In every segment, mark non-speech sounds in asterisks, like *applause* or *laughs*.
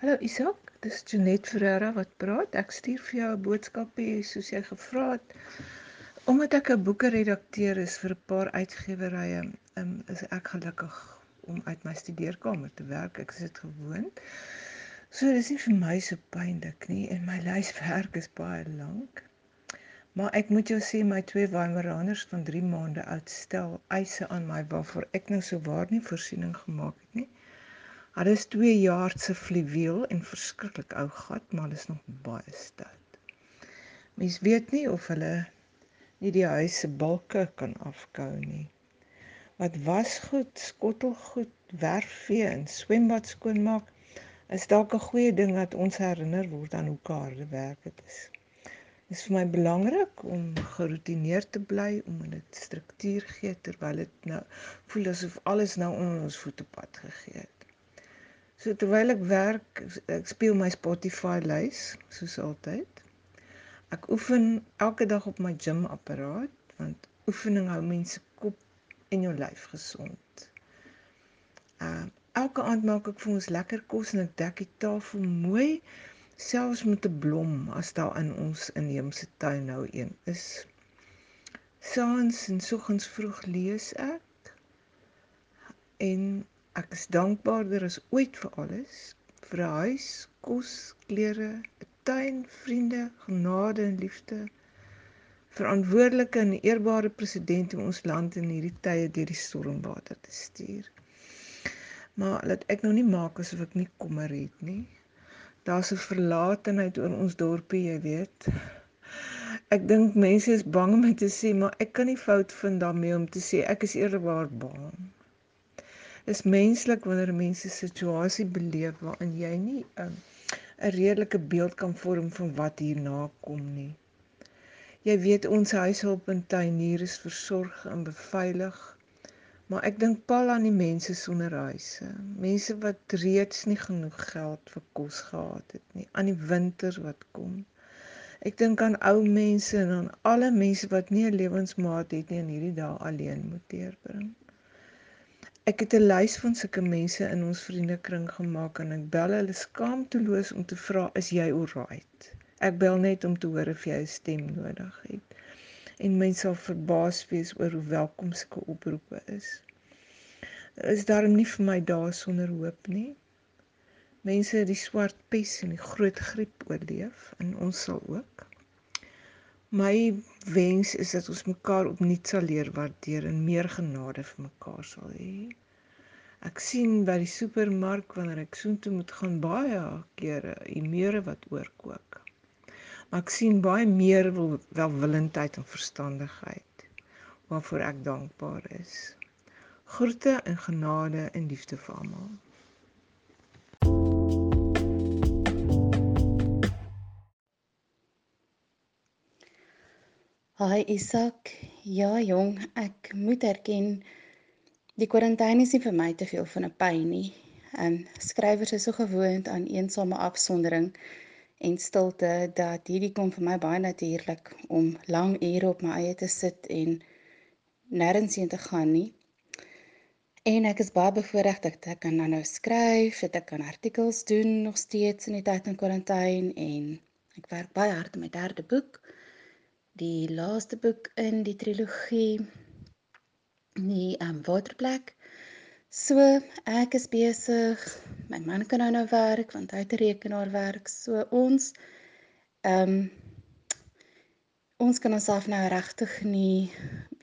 Hallo Isak, dis Janet Ferreira wat praat. Ek stuur vir jou 'n boodskapie soos jy gevra het. Omdat ek 'n boeke redakteur is vir 'n paar uitgewerrye, um, is ek gelukkig om uit my studeerkamer te werk. Ek is dit gewoond. So dis nie vir my so pynlik nie en my *laughs* lyswerk is baie lank. Maar ek moet jou sê my twee Weimaraners van 3 maande oud stel eise aan my waarvoor ek nou so waar nie voorsiening gemaak het nie. Hulle is 2 jaar se fluweel en verskriklik ou gat, maar hulle is nog baie stout. Mens weet nie of hulle nie die huis se balke kan afkou nie. Wat was goed, skottel goed, werfvee en swembad skoonmaak is dalk 'n goeie ding dat ons herinner word aan hoe harde werk dit is. Dit is vir my belangrik om geroutineerd te bly, om dit struktuur gee terwyl dit nou voel asof alles nou onder ons voetepad gegee het. So terwyl ek werk, ek speel my Spotify lys soos altyd. Ek oefen elke dag op my gym apparaat want oefening hou mense kop en jou lyf gesond. Uh elke aand maak ek vir ons lekker kos en ek dek die tafel mooi selfs met 'n blom as daar in ons inheemse tuin nou een is. Saans en soggens vroeg lees ek en Ek is dankbaarder as ooit vir alles, vir 'n huis, kos, klere, 'n tuin, vriende, genade en liefde. Verantwoordelike en eerbare president om ons land in hierdie tye deur die stormwater te stuur. Maar laat ek nou nie maak asof ek nie kommer het nie. Daar's 'n verlatenheid oor ons dorpie, jy weet. Ek dink mense is bang om te sê, maar ek kan nie fout vind daarmee om te sê ek is eerlikwaar bang is menslik wanneer mense 'n situasie beleef waarin jy nie 'n um, 'n redelike beeld kan vorm van wat hierna kom nie. Jy weet ons huishulp en tuinier is versorg en beveilig. Maar ek dink pal aan die mense sonder huise. Mense wat reeds nie genoeg geld vir kos gehad het nie, aan die winter wat kom. Ek dink aan ou mense en aan alle mense wat nie 'n lewensmaat het nie en hierdie dae alleen moet deurbring. Ek het 'n lys van sulke mense in ons vriendekring gemaak en ek bel hulle skaamteloos om te vra is jy alright. Ek bel net om te hoor of jy 'n stem nodig het. En mense sal verbaas wees oor hoe welkom sulke oproepe is. Is daarom nie vir my dae sonder hoop nie. Mense het die swart pes en die groot griep oorleef en ons sal ook. My wens is dat ons mekaar opnuut sal leer waardeer en meer genade vir mekaar sal hê. Ek sien by die supermark wanneer ek soontoe moet gaan baie kere emeure wat oorkook. Maar ek sien baie meer welwillendheid en verstandigheid waarvoor ek dankbaar is. Groete en genade en liefde vir almal. Hi Isak. Ja, jong, ek moet erken die kwarantyne is nie vir my te veel van 'n pyn nie. Ehm skrywers is so gewoond aan eensame afsondering en stilte dat hierdie kom vir my baie natuurlik om lang ure op my eie te sit en nêrens heen te gaan nie. En ek is baie bevoorreg dat ek kan nou skryf, dat ek kan artikels doen nog steeds in die tyd van kwarantyn en ek werk baie hard aan my derde boek die laaste boek in die trilogie die um, waterplek. So ek is besig. My man kan nou nou werk want hy het 'n rekenaar werk. So ons ehm um, ons kan onsself nou regtig nie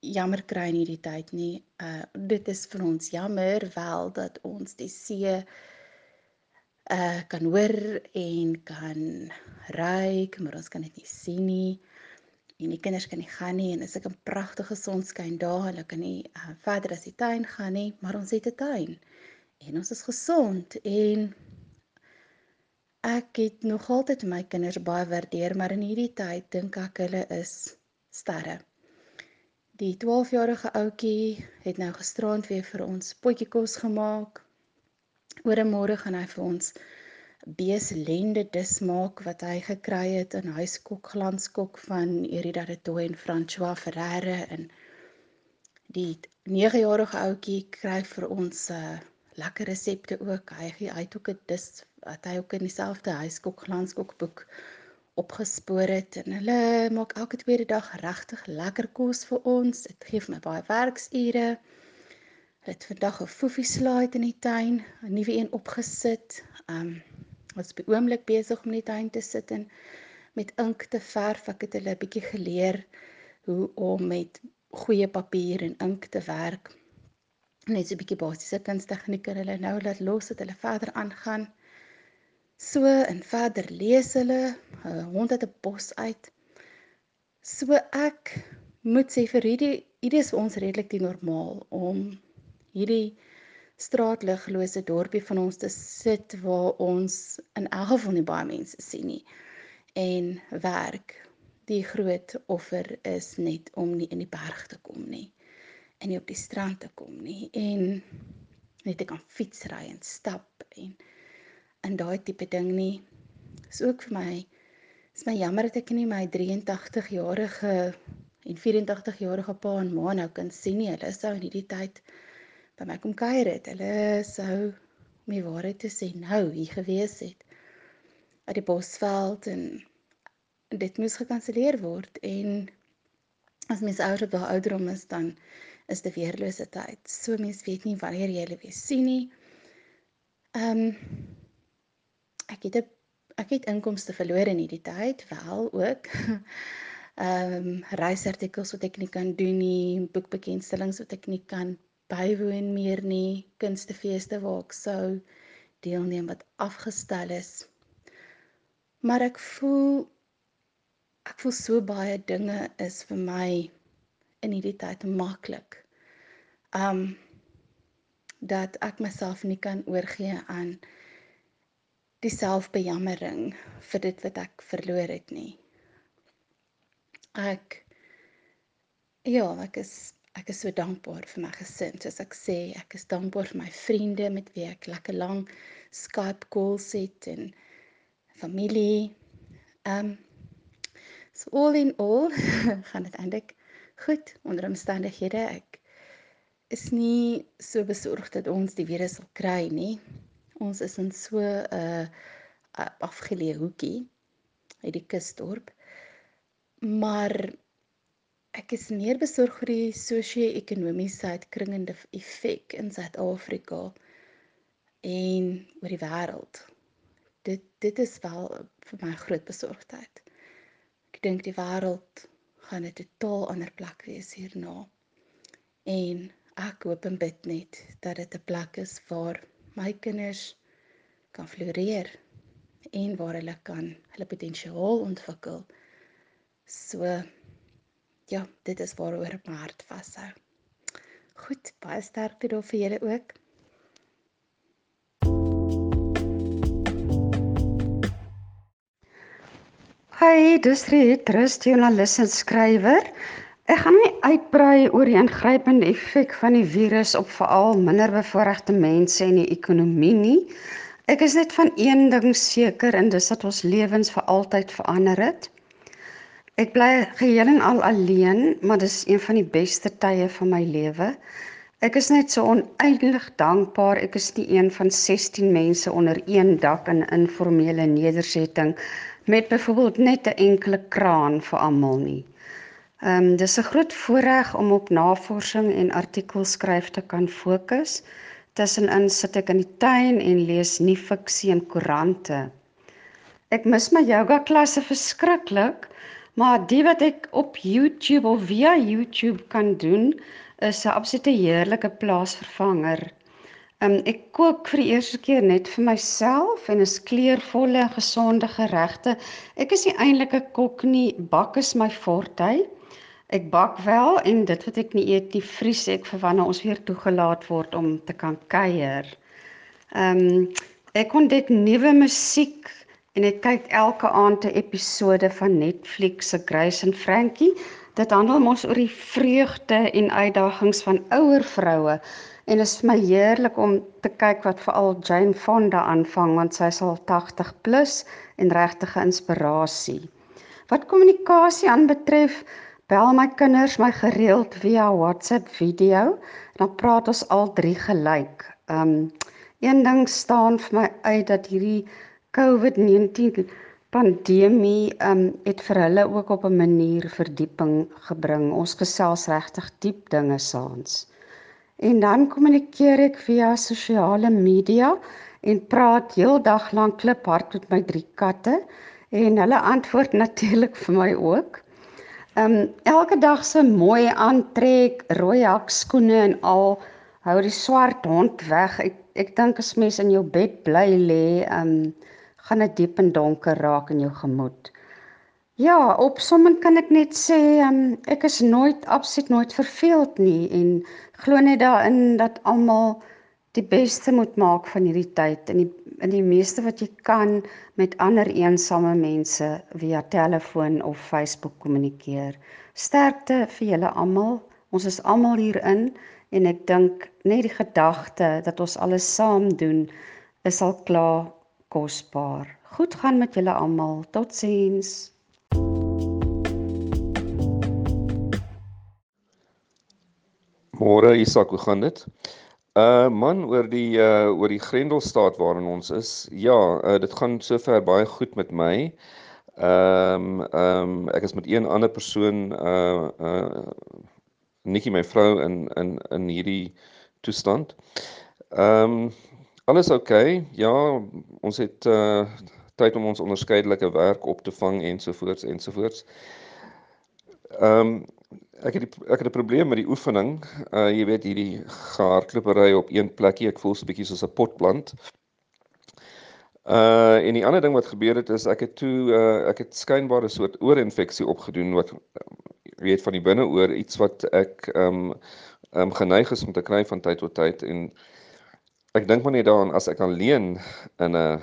jammer kry in hierdie tyd nie. Uh dit is vir ons jammer wel dat ons die see uh kan hoor en kan ruik, maar ons kan dit nie sien nie en die kinders kan nie gaan nie en is ek 'n pragtige sonskyn daar hulle kan nie uh, verder as die tuin gaan nie maar ons het 'n tuin en ons is gesond en ek het nog altyd my kinders baie waardeer maar in hierdie tyd dink ek hulle is sterre. Die 12-jarige ouetjie het nou gisterand weer vir ons potjie kos gemaak. Oor 'n môre gaan hy vir ons beeslende dis maak wat hy gekry het in huiskok glanskok van Erida de Tooy en François Ferreira en die 9-jarige ouetjie kry vir ons 'n uh, lekker resepte ook. Hy hy het ook 'n dis wat hy ook in dieselfde huiskok glanskookboek opgespoor het en hulle maak elke tweede dag regtig lekker kos vir ons. Dit gee my baie werksure. Hulle het vandag 'n foefie slide in die tuin, 'n nuwe een opgesit. Um ons is oomblik besig om in die tuin te sit en met ink te verf. Ek het hulle 'n bietjie geleer hoe om met goeie papier en ink te werk net so 'n bietjie basiese kunstegnieke hulle nou laat los dat hulle verder aangaan. So en verder lees hulle, 'n hond het 'n bos uit. So ek moet sê vir hierdie hierdie is vir ons redelik die normaal om hierdie straatliglose dorpie van ons te sit waar ons in elk geval nie baie mense sien nie en werk. Die groot offer is net om nie in die berg te kom nie en nie op die strand te kom nie en net te kan fietsry en stap en in daai tipe ding nie. Is ook vir my is my jammer dat ek nie my 83 jarige en 84 jarige pa en ma nou kan sien nie. Hulle sou in hierdie tyd by my kom kuier het. Hulle sou my waarheid te sê nou hier gewees het uit die bosveld en dit moes gekanselleer word en as mens ouer op daai ouderdom is dan is die weerlose tyd. So mense weet nie wanneer jy hulle weer sien nie. Ehm um, ek het 'n ek het inkomste verloor in hierdie tyd wel ook. *laughs* Ehm um, reisartikels wat ek nie kan doen nie, boekbekendstellings wat ek nie kan bywoon meer nie, kunstefeeste waar ek sou deelneem wat afgestel is. Maar ek voel ek voel so baie dinge is vir my in hierdie tyd maklik. Um dat ek myself nie kan oorgee aan die selfbejammering vir dit wat ek verloor het nie. Ek ja, ek is ek is so dankbaar vir my gesin. Soos ek sê, ek is dankbaar vir my vriende met wie ek lekker lank Skype calls het en familie. Um so all in all *laughs* gaan dit eintlik goed onder omstandighede. Ek is nie so besorgd dat ons die virus sal kry nie. Ons is in so 'n uh, afgeleë hoekie uit die kusdorp. Maar ek is meer besorg oor die sosio-ekonomiese uitkringende effek in Suid-Afrika en oor die wêreld. Dit dit is wel vir my groot besorgdheid. Ek dink die wêreld gaan 'n totaal ander plek wees hierna. En ek hoop en bid net dat dit 'n plek is waar my kinders kan floreer en waar hulle kan hulle potensiaal ontwikkel. So ja, dit is waaroor my hart vashou. Goed, baie sterkte daar vir julle ook. Hi, dis Riet, trust joernalis en skrywer. Ek gaan nie uitbrei oor die ingrypende effek van die virus op veral minderbevoorregte mense en die ekonomie nie. Ek is net van een ding seker en dis dat ons lewens vir altyd verander het. Ek bly geheel en al alleen, maar dis een van die beste tye van my lewe. Ek is net so oneindig dankbaar. Ek is nie een van 16 mense onder een dak in informele nedersetting met byvoorbeeld net 'n enkele kraan vir almal nie. Ehm um, dis 'n groot voorreg om op navorsing en artikelskryf te kan fokus. Tussenin sit ek in die tuin en lees nie fiksie en koerante. Ek mis my yoga klasse verskriklik, maar die wat ek op YouTube of via YouTube kan doen, is 'n absolute heerlike plaasvervanger. Um, ek kook vir die eerste keer net vir myself en is kleurvolle gesonde geregte. Ek is nie eintlik 'n kok nie, bak is my forte. Ek bak wel en dit wat ek nie eet nie, vries ek vir wanneer ons weer toegelaat word om te kan kuier. Ehm um, ek ontdek nuwe musiek en ek kyk elke aand 'n episode van Netflix se Grace and Frankie. Dit handel mos oor die vreugde en uitdagings van ouer vroue En dit is vir my heerlik om te kyk wat veral Jane Fonda aanvang want sy is al 80 plus en regtige inspirasie. Wat kommunikasie aanbetref, bel my kinders my gereeld via WhatsApp video, dan praat ons al drie gelyk. Um Een ding staan vir my uit dat hierdie COVID-19 pandemie um het vir hulle ook op 'n manier verdieping gebring. Ons gesels regtig diep dinge saans. En dan kommunikeer ek via sosiale media en praat heeldag lank kliphard met my drie katte en hulle antwoord *laughs* natuurlik vir my ook. Um, elke dag se mooi aantrek, rooi hakskoene en al hou die swart hond weg. Ek ek dink as mens in jou bed bly lê, um, gaan dit diep en donker raak in jou gemoed. Ja, opsommend kan ek net sê, um, ek is nooit absoluut nooit verveeld nie en glo net daarin dat almal die beste moet maak van hierdie tyd en die in die meeste wat jy kan met ander eensame mense via telefoon of Facebook kommunikeer. Sterkte vir julle almal. Ons is almal hierin en ek dink net die gedagte dat ons alles saam doen is al klaar kosbaar. Goed gaan met julle almal. Totsiens. Môre Isak, hoe gaan dit? Uh man oor die uh oor die Grendelstaat waarin ons is. Ja, uh, dit gaan sover baie goed met my. Ehm um, ehm um, ek is met een ander persoon uh uh Nikki my vrou in in in hierdie toestand. Ehm um, alles oukei. Okay. Ja, ons het uh tyd om ons onderskeidelike werk op te vang ensovoorts ensovoorts. Ehm um, ek het die, ek het 'n probleem met die oefening. Uh jy weet hierdie gehardlopery op een plekkie, ek voel so 'n bietjie soos 'n potplant. Uh en die ander ding wat gebeur het is ek het toe uh ek het skynbare soort oorinfeksie opgedoen wat weet van die binneoor iets wat ek ehm um, um, geneig is om te kry van tyd tot tyd en ek dink maar net daaraan as ek alleen in 'n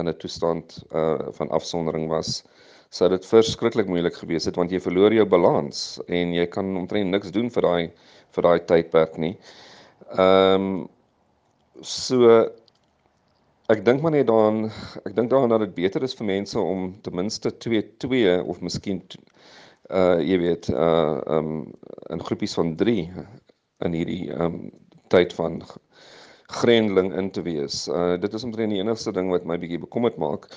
in 'n toestand uh van afsondering was sou dit verskriklik moeilik gewees het want jy verloor jou balans en jy kan omtrent niks doen vir daai vir daai tydperk nie. Ehm um, so ek dink maar net daaraan ek dink daaraan dat dit beter is vir mense om ten minste 2 2 of miskien uh jy weet uh um, in groepies van 3 in hierdie um, tyd van grendeling in te wees. Uh dit is omtrent die enigste ding wat my bietjie bekommerd maak.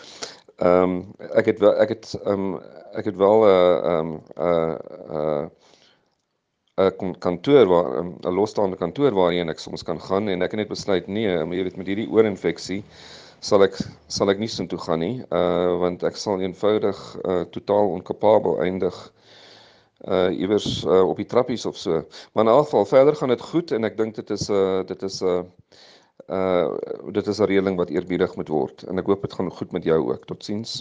Ehm um, ek het wel ek het ehm um, ek het wel 'n ehm 'n 'n 'n kantoor waar 'n losstaande kantoor waarheen ek soms kan gaan en ek het net besluit nee, jy weet met hierdie oorinfeksie sal ek sal ek nie so toe gaan nie uh want ek sal eenvoudig uh totaal onkapabel eindig uh iewers uh, op die trappies of so. Maar in elk geval verder gaan dit goed en ek dink dit is 'n uh, dit is 'n uh, uh dit is 'n reëling wat eerbiedig moet word en ek hoop dit gaan goed met jou ook. Totsiens.